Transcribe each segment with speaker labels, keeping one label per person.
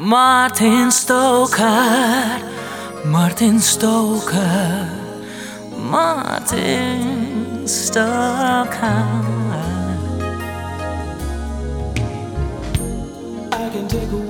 Speaker 1: Martin Stoker, Martin Stoker, Martin Stoker.
Speaker 2: I can take away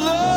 Speaker 2: love.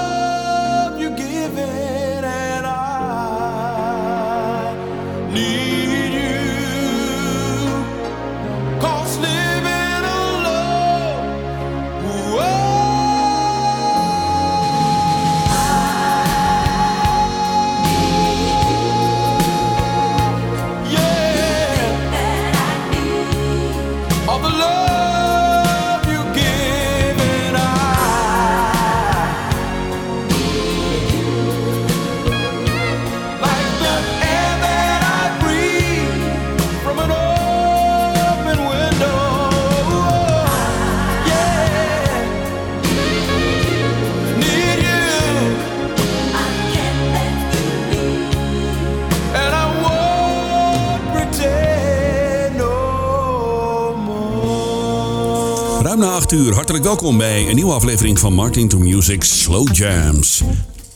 Speaker 3: Hartelijk welkom bij een nieuwe aflevering van Martin to Music Slow Jams.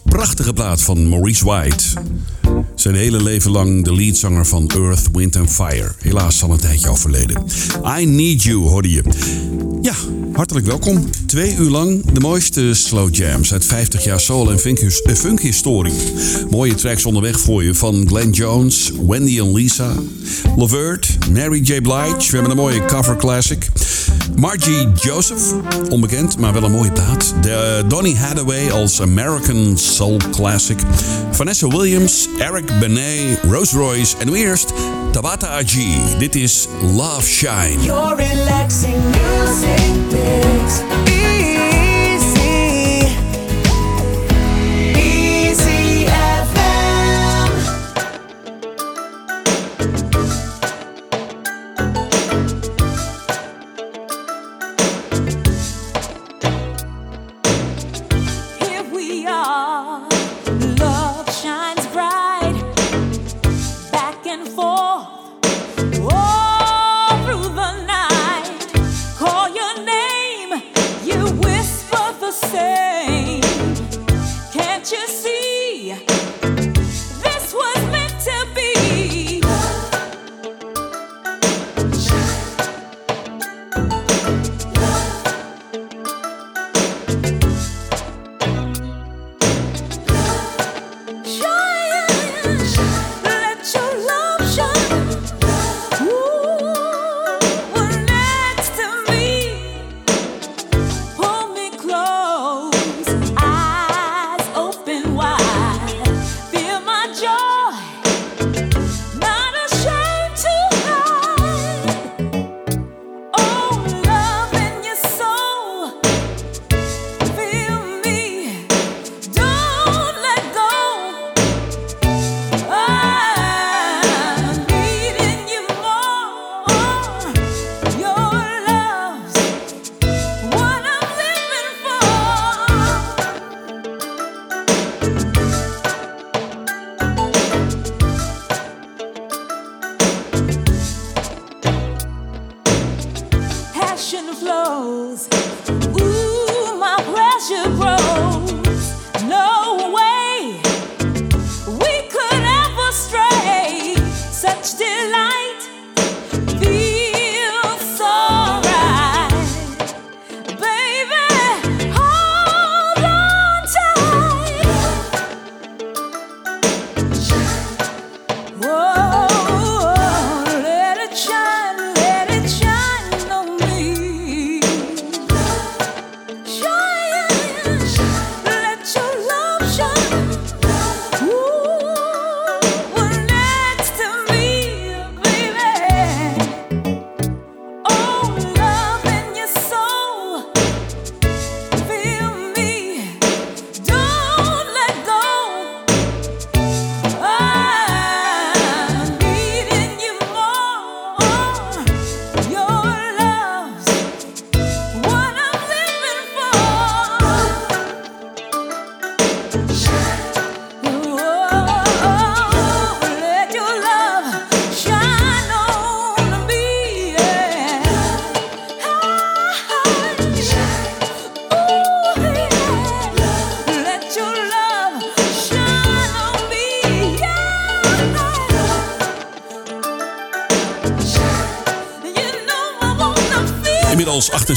Speaker 3: Prachtige plaat van Maurice White. Zijn hele leven lang de leadzanger van Earth, Wind and Fire. Helaas al een tijdje overleden. I Need You hoorde je. Ja, hartelijk welkom. Twee uur lang de mooiste slow jams uit 50 jaar soul en funk-historie. Eh, mooie tracks onderweg voor je van Glenn Jones, Wendy en Lisa, Lavert, Mary J. Blige. We hebben een mooie cover classic. Margie Joseph, onbekend, maar wel een mooie plaat. De, eh, Donny Hathaway als American Soul Classic. Vanessa Williams, Eric Benet, Rose Royce en nu eerst Tabata Aji. Dit is Love Shine.
Speaker 4: Your relaxing music.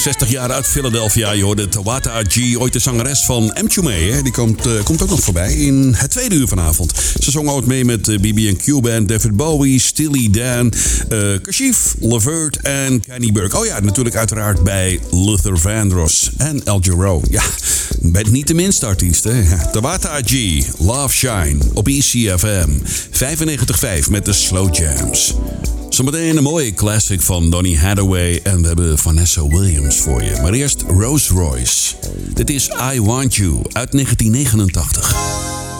Speaker 3: 60 jaar uit Philadelphia. Je hoorde Tawata G, ooit de zangeres van M2M. Die komt, eh, komt ook nog voorbij in het tweede uur vanavond. Ze zong ook mee met eh, de BB&Q Band, David Bowie, Stilly Dan, uh, Kashif, Levert en Kenny Burke. Oh ja, natuurlijk uiteraard bij Luther Vandross en El Giro. Ja, bent niet de minste artiest, hè? Tawata G, Love Shine op ECFM 95.5 met de Slow Jams. Zometeen een mooie classic van Donny Hathaway en we hebben Vanessa Williams voor je. Maar eerst Rose Royce. Dit is I Want You uit 1989.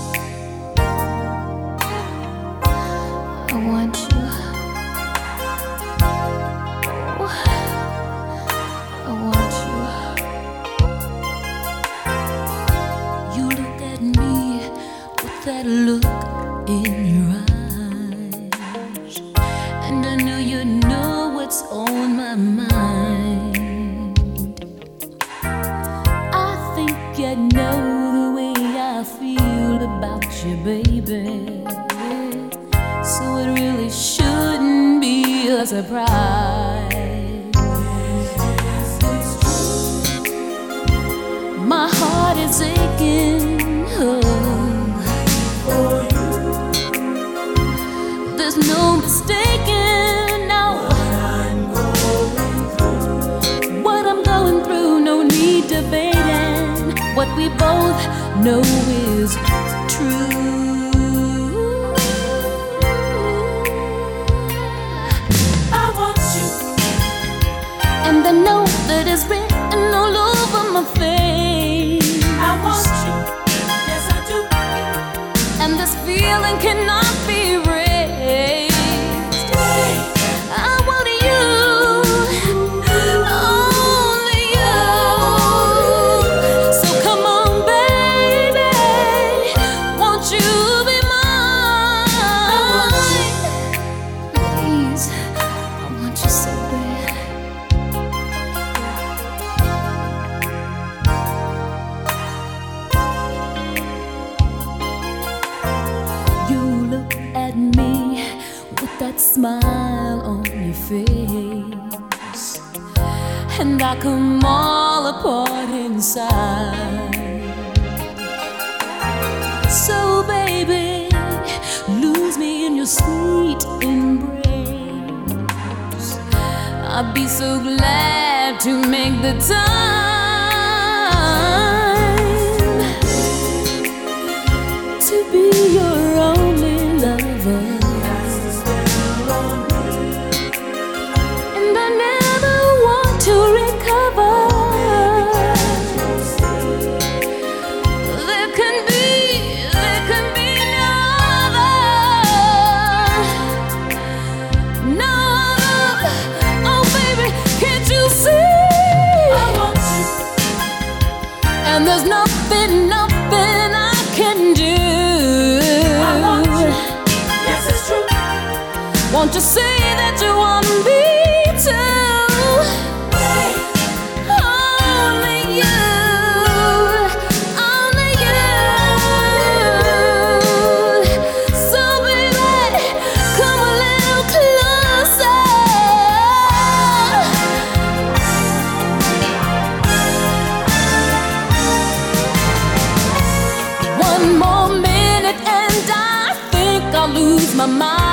Speaker 5: My mind.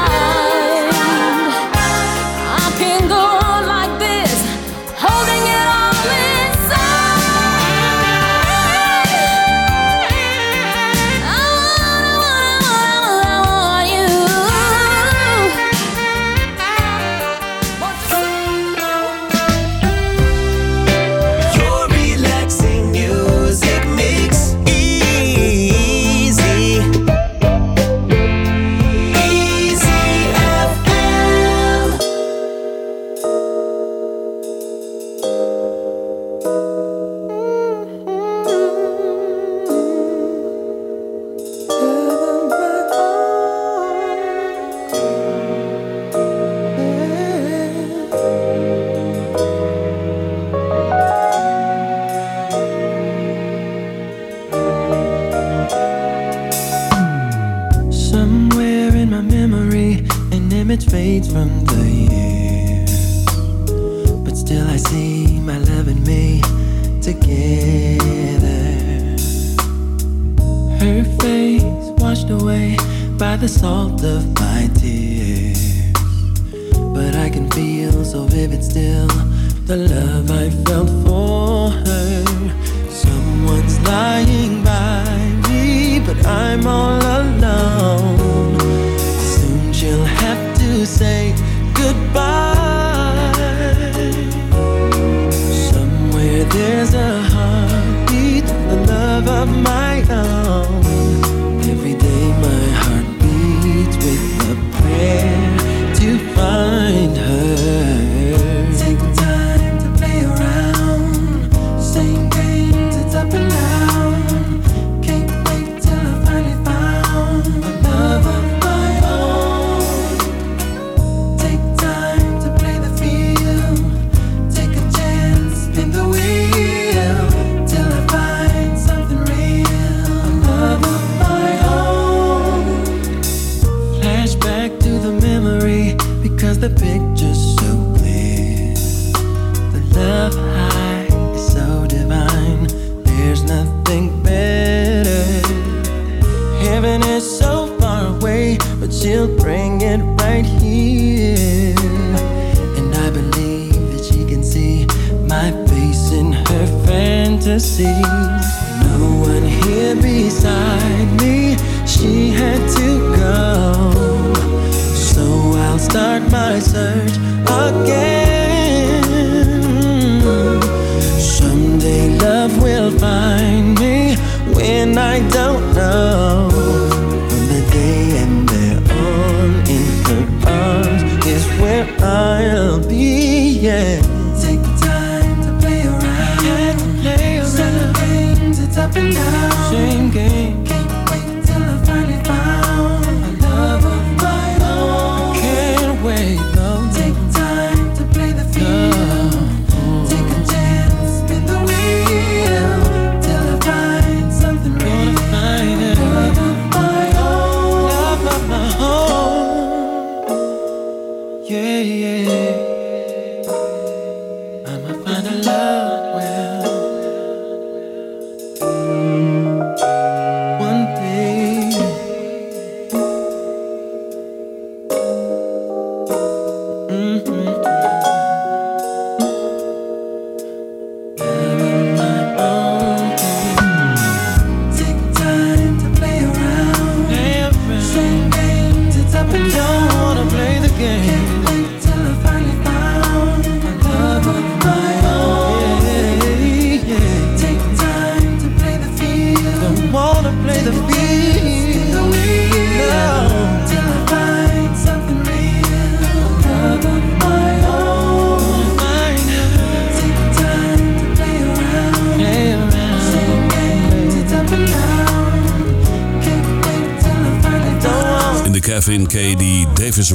Speaker 5: My
Speaker 6: own.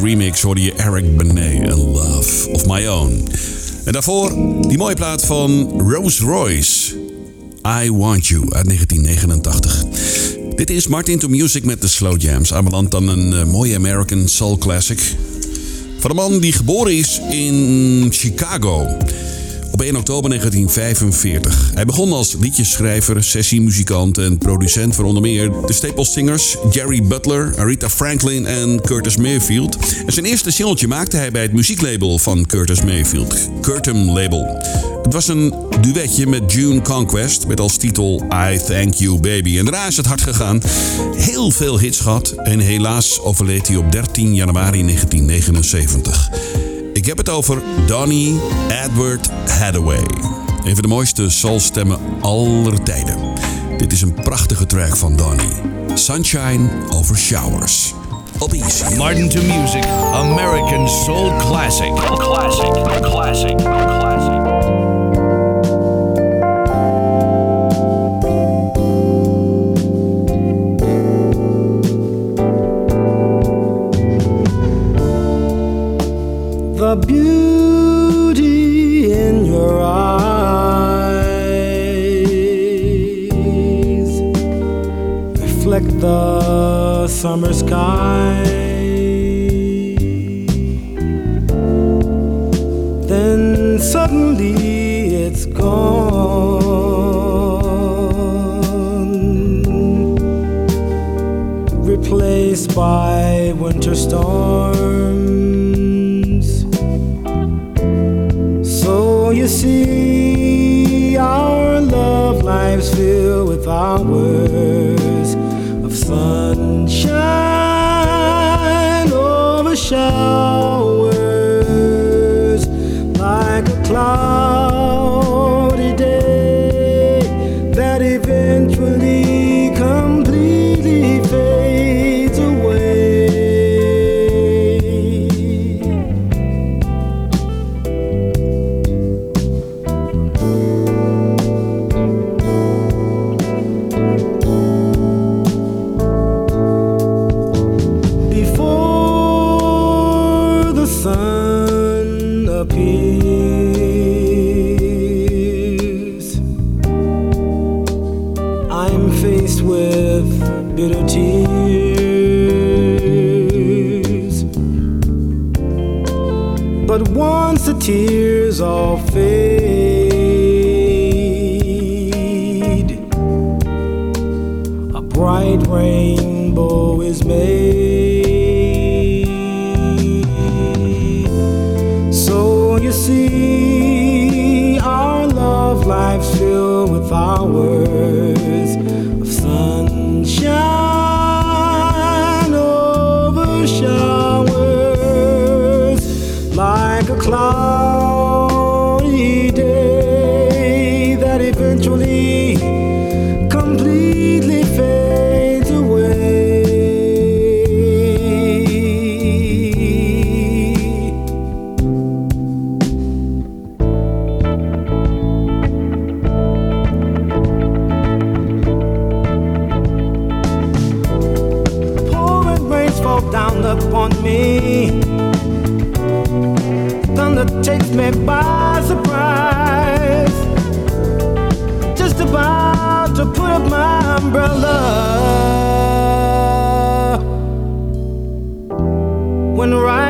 Speaker 3: Remix hoorde je Eric Benet en Love of My Own. En daarvoor die mooie plaat van Rose Royce. I Want You uit 1989. Dit is Martin to Music met de Slow Jams. Aanbeland dan een eh, mooie American Soul Classic. Van een man die geboren is in Chicago. Op 1 oktober 1945. Hij begon als liedjesschrijver, sessiemuzikant en producent voor onder meer de Staples Singers, Jerry Butler, Aretha Franklin en Curtis Mayfield. En zijn eerste singeltje maakte hij bij het muzieklabel van Curtis Mayfield, Curtum Label. Het was een duetje met June Conquest met als titel I Thank You Baby. En daarna is het hard gegaan. Heel veel hits gehad en helaas overleed hij op 13 januari 1979. Ik heb het over Donny Edward Hathaway. Een van de mooiste soulstemmen aller tijden. Dit is een prachtige track van Donny. Sunshine over Showers. Op Easy.
Speaker 7: Martin to Music, American Soul Classic. Classic, classic, classic.
Speaker 8: The beauty in your eyes reflect the summer sky. Then suddenly it's gone replaced by winter storms.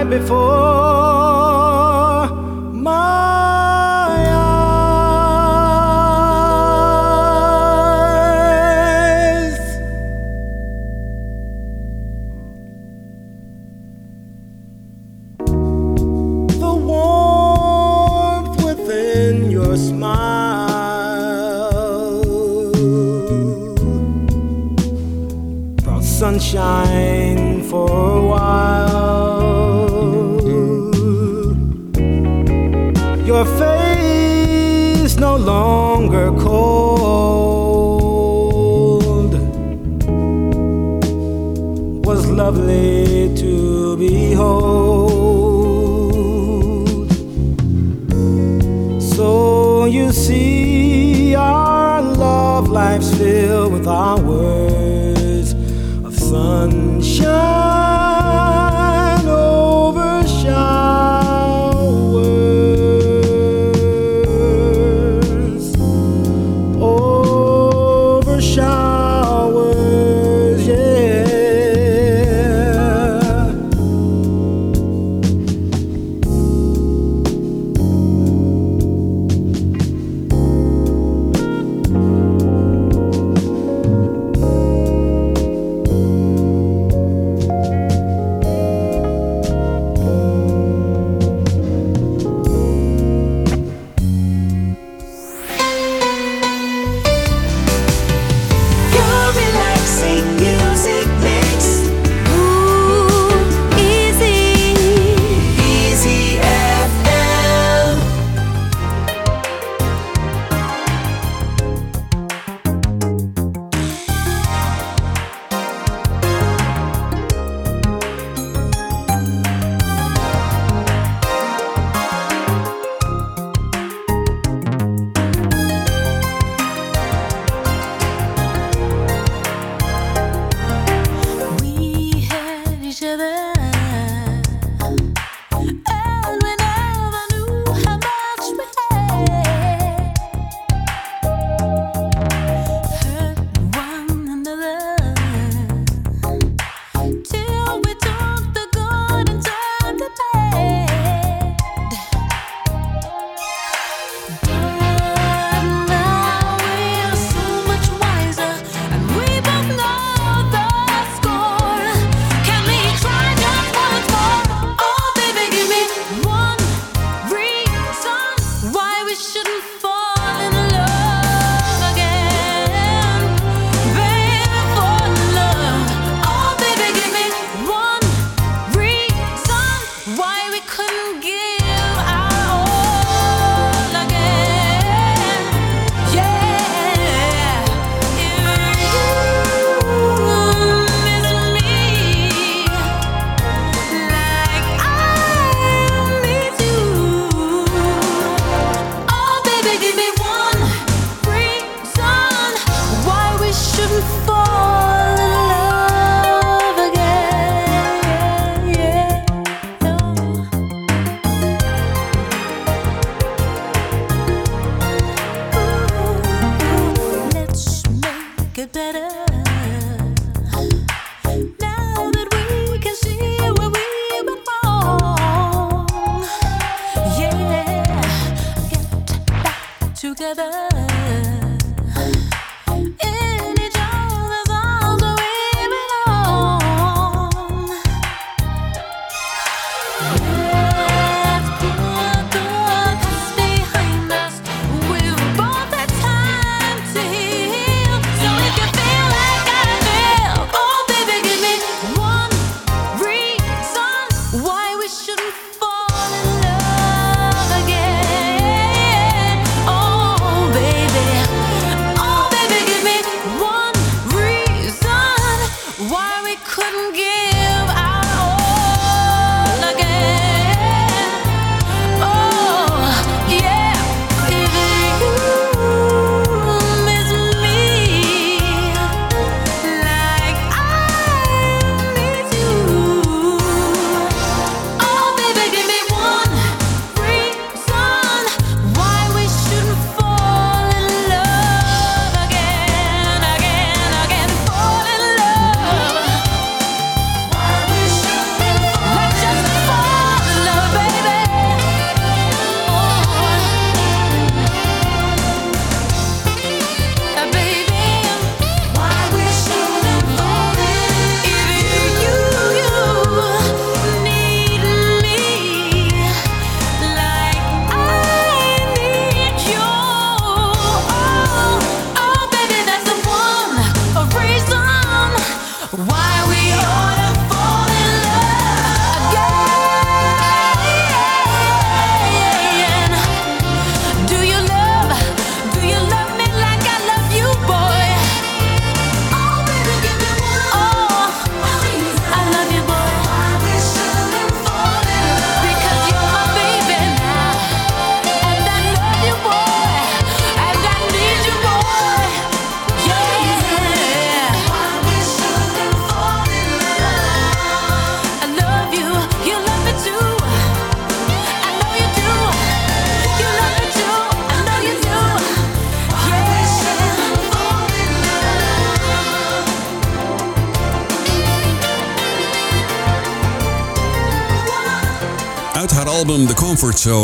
Speaker 8: night before.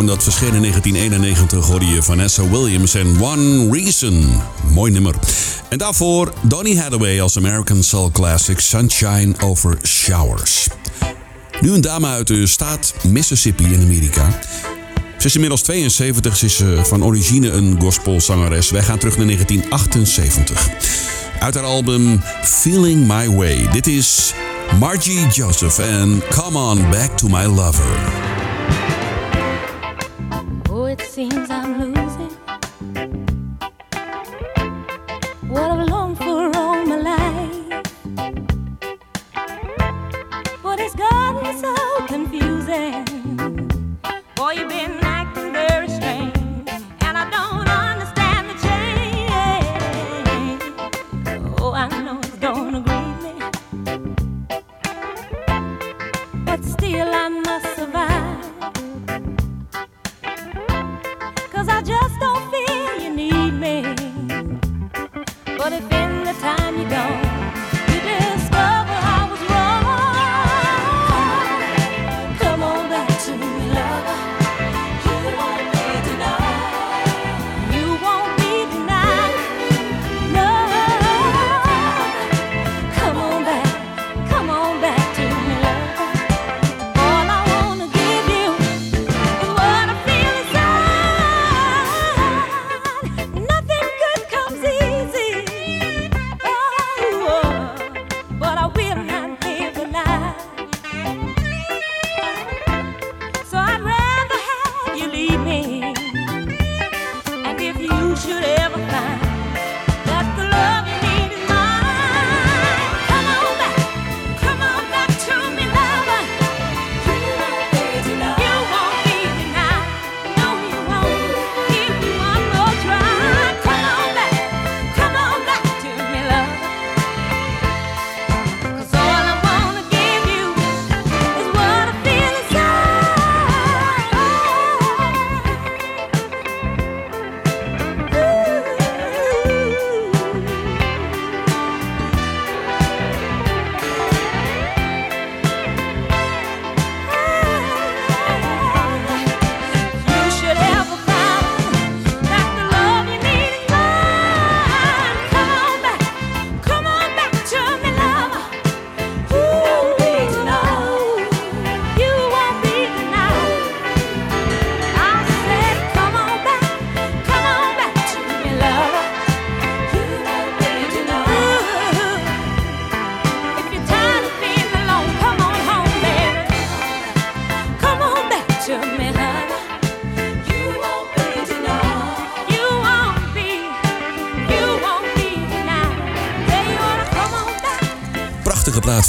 Speaker 3: Dat verscheen in 1991, hoorde je Vanessa Williams en One Reason. Mooi nummer. En daarvoor Donny Hathaway als American Soul Classic Sunshine Over Showers. Nu een dame uit de staat Mississippi in Amerika. Ze is inmiddels 72, ze is eh, van origine een gospelzangeres. Wij gaan terug naar 1978. Uit haar album Feeling My Way. Dit is Margie Joseph en Come On Back to My Lover.
Speaker 4: Seems I'm losing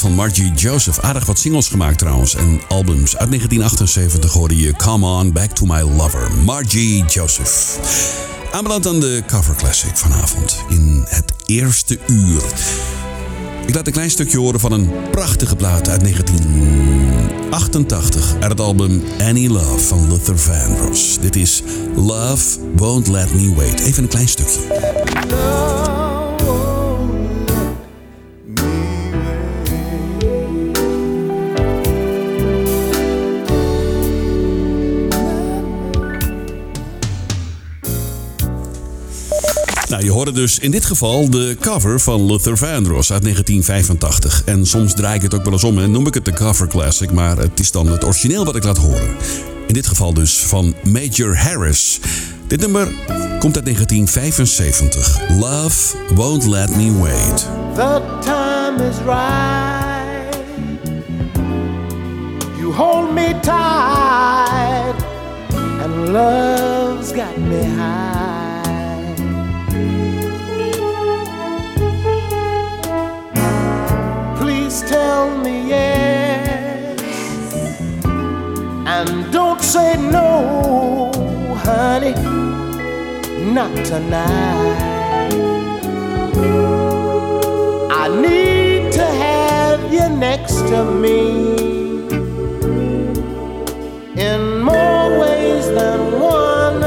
Speaker 3: van Margie Joseph. Aardig wat singles gemaakt trouwens en albums. Uit 1978 hoorde je Come On Back to My Lover. Margie Joseph. Aanbeland aan de cover classic vanavond. In het eerste uur. Ik laat een klein stukje horen van een prachtige plaat uit 1988. Uit het album Any Love van Luther Vandross. Dit is Love Won't Let Me Wait. Even een klein stukje. hoorde dus in dit geval de cover van Luther Vandross uit 1985. En soms draai ik het ook wel eens om en noem ik het de cover classic, maar het is dan het origineel wat ik laat horen. In dit geval dus van Major Harris. Dit nummer komt uit 1975. Love won't let me wait.
Speaker 9: The time is right. You hold me tight. And love's got me high. Tell me yes, and don't say no, honey, not tonight. I need to have you next to me in more ways than one,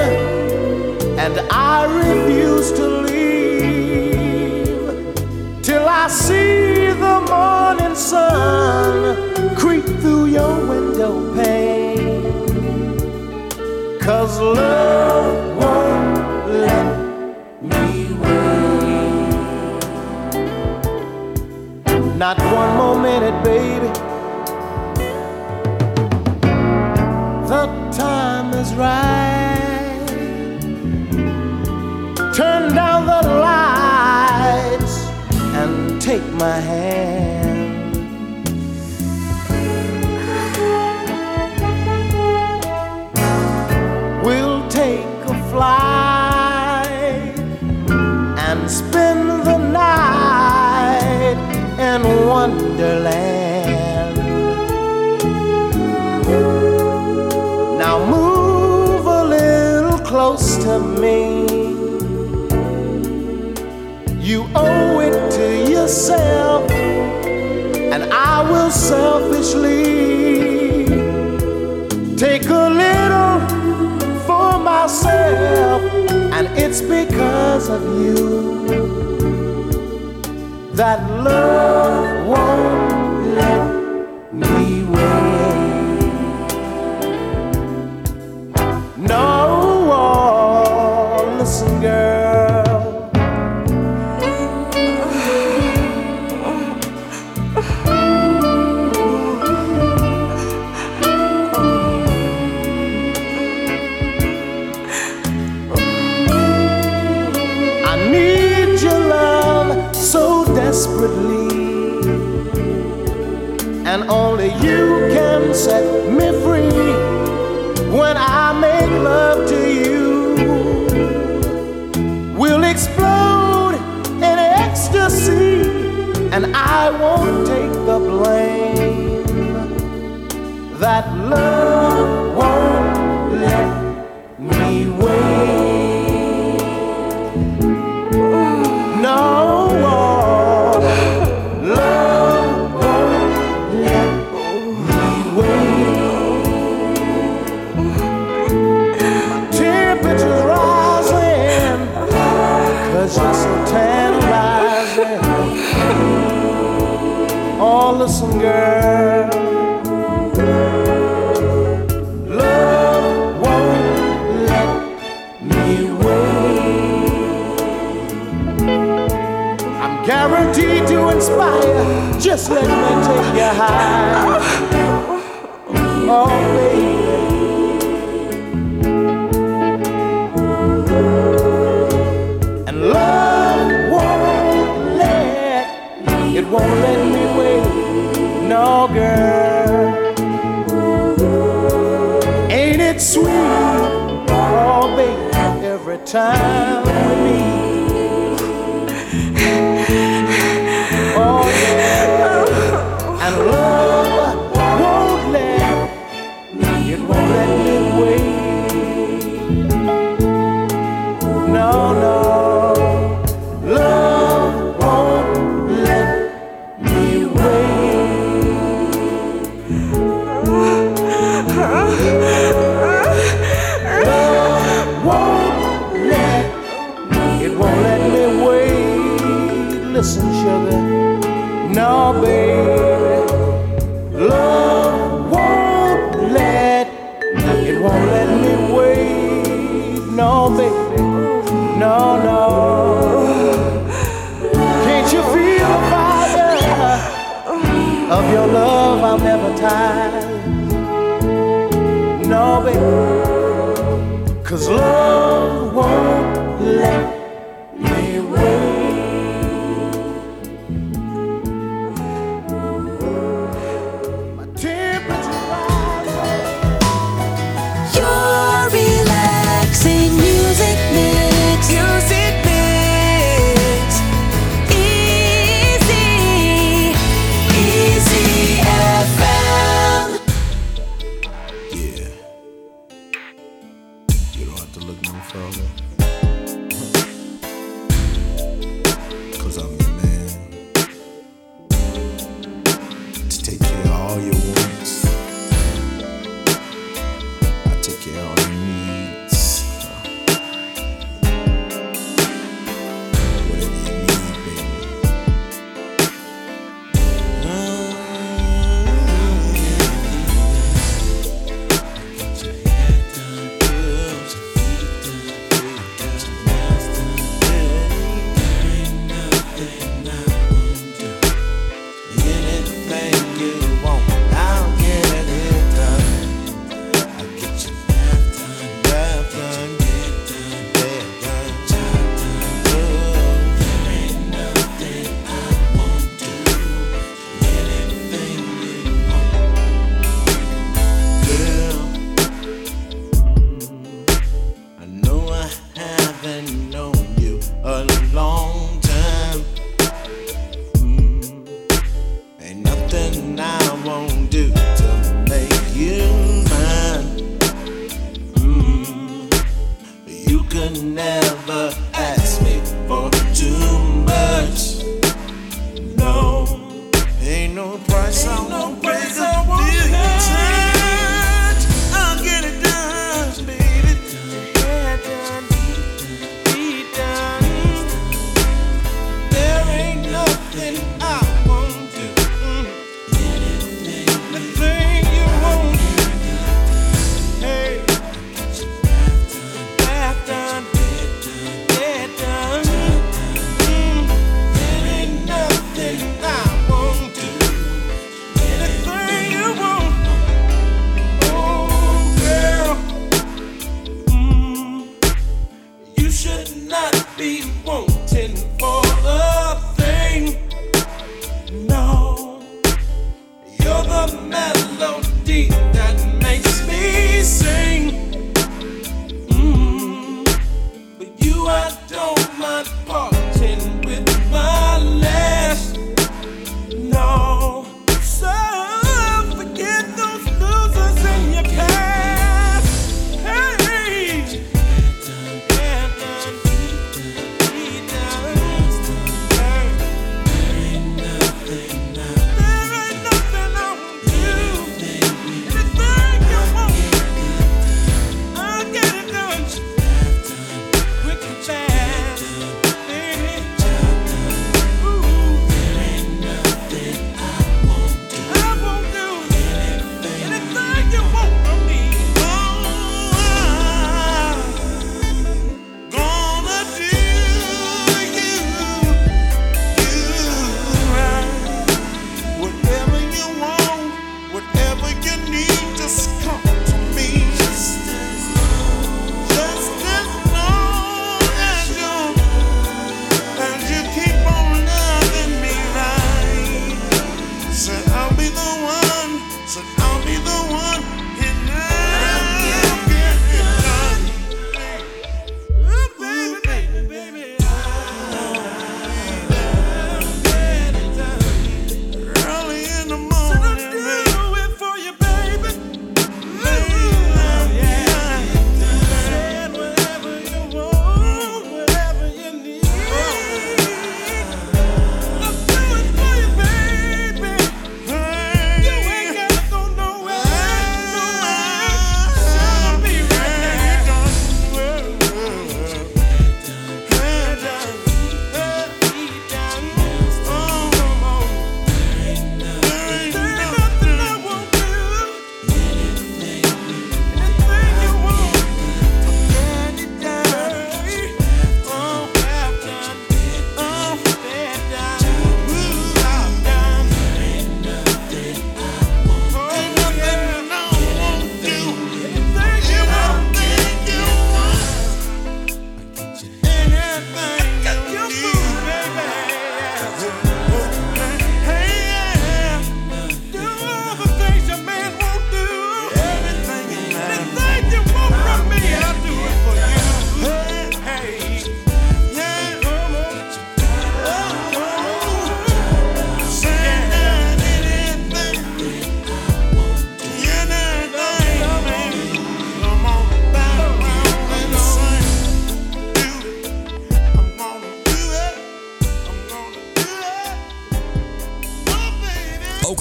Speaker 9: and I refuse to leave till I see sun creep through your window pane. Cause love won't let me wait. Not one more minute, baby. The time is right. Turn down the lights and take my hand. In Wonderland. Now move a little close to me. You owe it to yourself, and I will selfishly take a little for myself, and it's because of you that love won't Guaranteed to inspire. Just let me take you high. Oh, baby.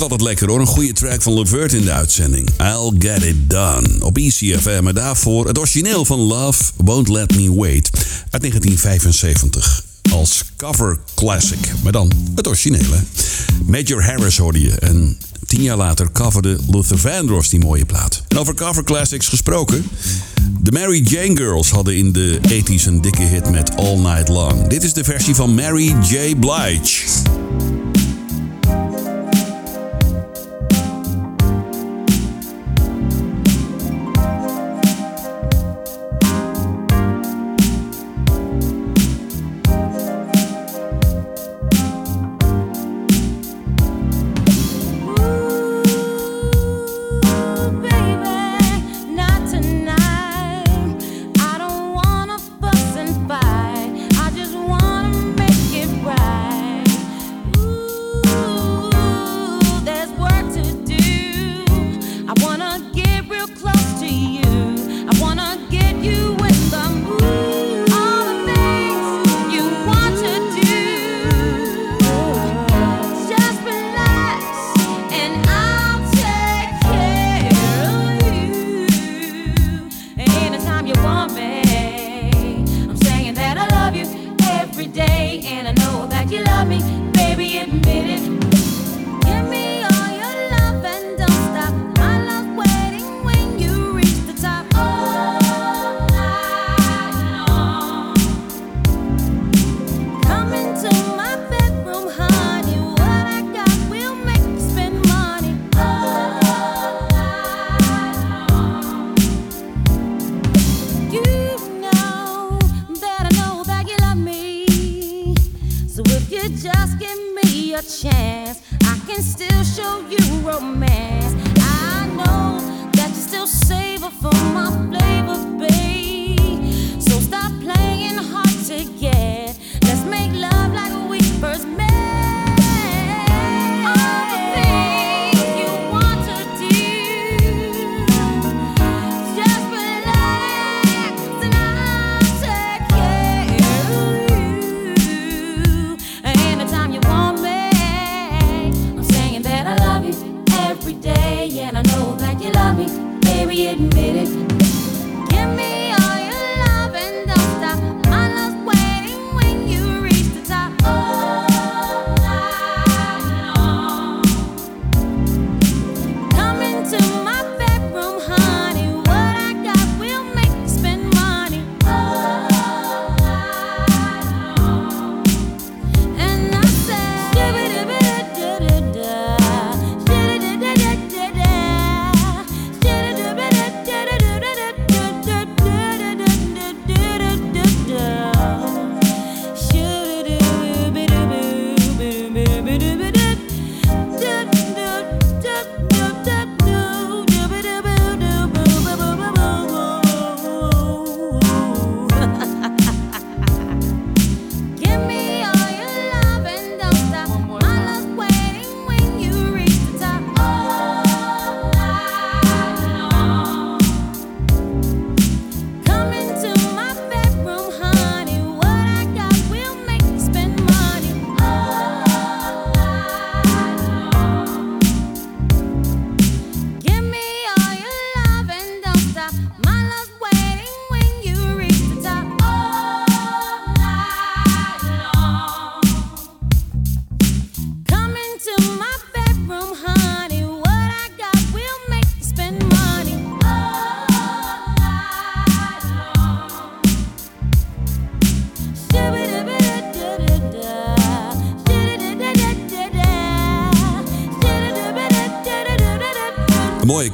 Speaker 10: Altijd lekker hoor. Een goede track van Levert in de uitzending. I'll Get It Done. Op ECFM. En daarvoor het origineel van Love Won't Let Me Wait. Uit 1975. Als cover classic. Maar dan het originele. Major Harris hoorde je. En tien jaar later coverde Luther Vandross die mooie plaat. En over cover classics gesproken. De Mary Jane Girls hadden in de 80s een dikke hit met All Night Long. Dit is de versie van Mary J. Blige.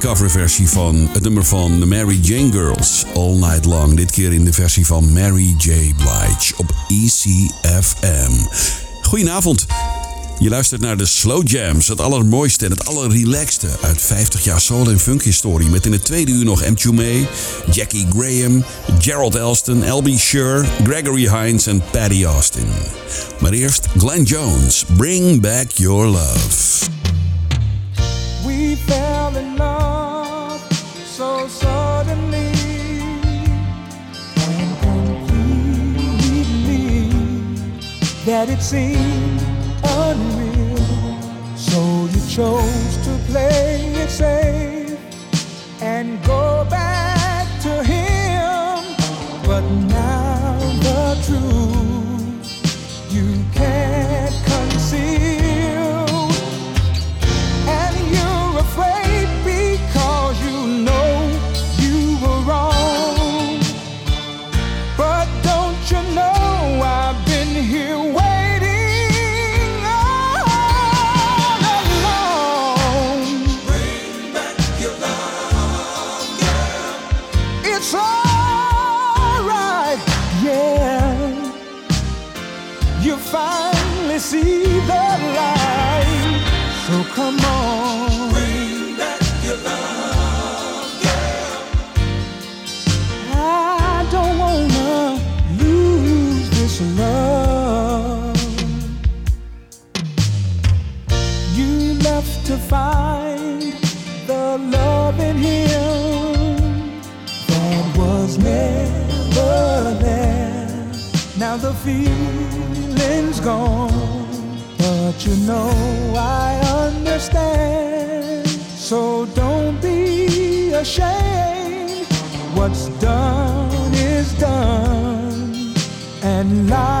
Speaker 10: Coverversie van het nummer van de Mary Jane Girls. All Night Long. Dit keer in de versie van Mary J. Blige op ECFM. Goedenavond. Je luistert naar de Slow Jams, het allermooiste en het allerrelaxte uit 50 jaar soul en funk historie. Met in het tweede uur nog M. May, Jackie Graham, Gerald Elston, L.B. Shure, Gregory Hines en Patty Austin. Maar eerst Glenn Jones, Bring Back Your Love.
Speaker 2: that it seemed unreal. So you chose to play. you know I understand. So don't be ashamed. What's done is done. And life.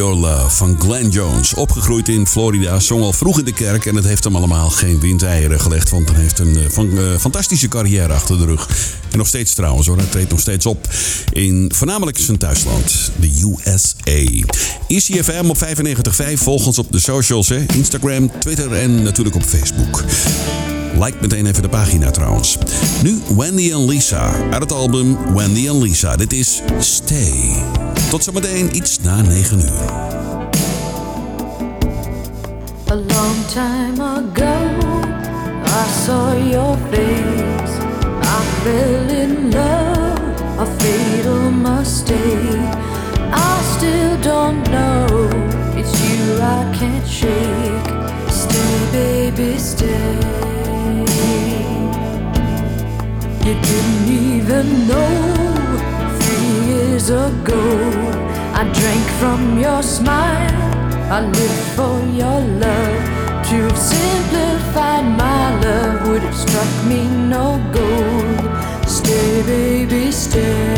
Speaker 2: Your Love
Speaker 3: van Glenn Jones. Opgegroeid in Florida, zong al vroeg in de kerk en het heeft hem allemaal geen windeieren gelegd. Want hij heeft een eh, van, eh, fantastische carrière achter de rug. En nog steeds trouwens hoor, hij treedt nog steeds op in voornamelijk zijn thuisland, de USA. ICFM op 95.5, volg ons op de socials, hè? Instagram, Twitter en natuurlijk op Facebook. Like meteen even de pagina trouwens. Nu Wendy en Lisa uit het album Wendy en Lisa. Dit is Stay. Tot zometeen iets na 9 uur.
Speaker 4: A long time ago I saw your face. I fell in love A fatal mistake. I still don't know It's you I can't shake. Stay baby stay. You didn't even know years ago. I drank from your smile. I lived for your love. To have simplified my love would have struck me no gold. Stay, baby, stay.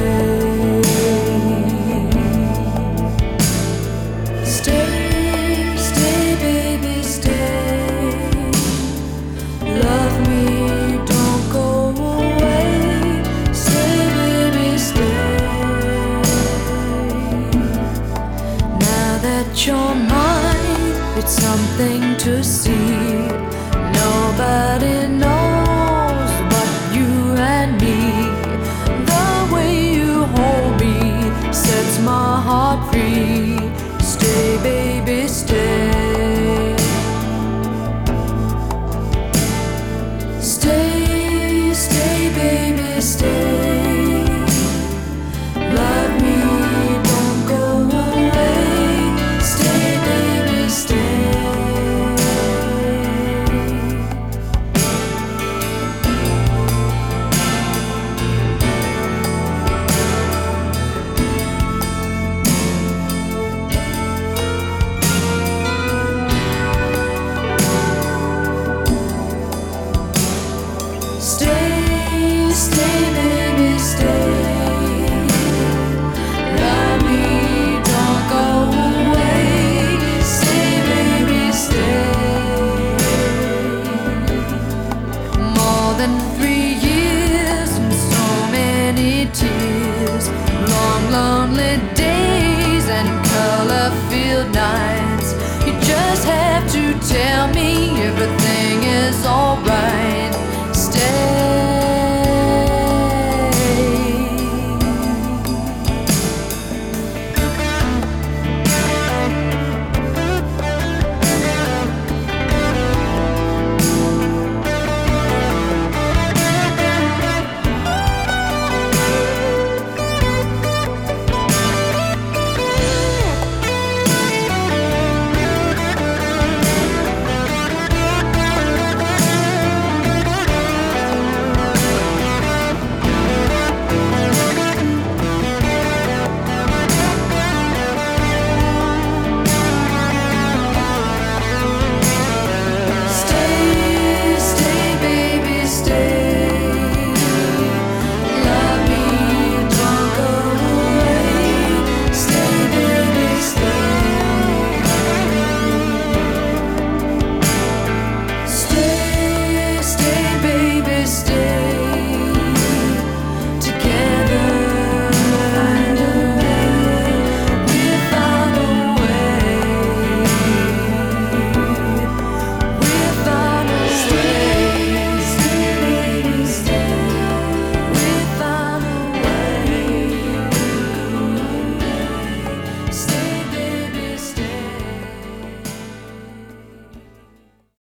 Speaker 4: Than three years and so many tears. Long, lonely days and color-filled nights. You just have to tell me everything is alright.